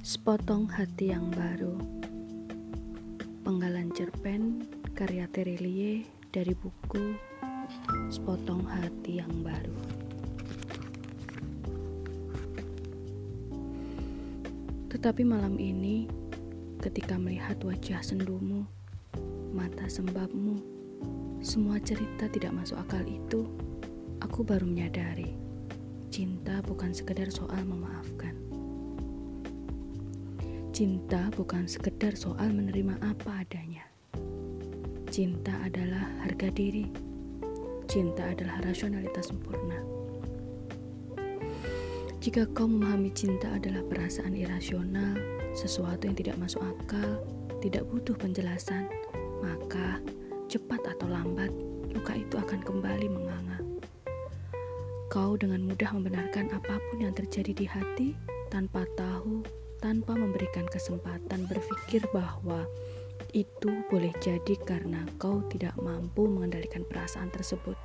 Sepotong Hati yang Baru. Penggalan cerpen karya Terelie dari buku Sepotong Hati yang Baru. Tetapi malam ini ketika melihat wajah sendumu mata sembabmu semua cerita tidak masuk akal itu aku baru menyadari cinta bukan sekedar soal memaafkan Cinta bukan sekedar soal menerima apa adanya. Cinta adalah harga diri. Cinta adalah rasionalitas sempurna. Jika kau memahami cinta adalah perasaan irasional, sesuatu yang tidak masuk akal, tidak butuh penjelasan, maka cepat atau lambat luka itu akan kembali menganga. Kau dengan mudah membenarkan apa pun yang terjadi di hati tanpa tahu tanpa memberikan kesempatan berpikir bahwa itu boleh jadi karena kau tidak mampu mengendalikan perasaan tersebut.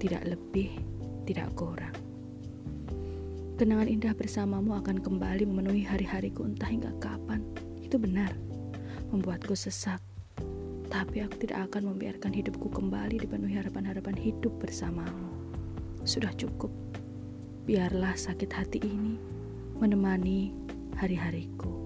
Tidak lebih, tidak kurang. Kenangan indah bersamamu akan kembali memenuhi hari-hariku entah hingga kapan. Itu benar, membuatku sesak. Tapi aku tidak akan membiarkan hidupku kembali dipenuhi harapan-harapan hidup bersamamu. Sudah cukup. Biarlah sakit hati ini menemani hari-hariku.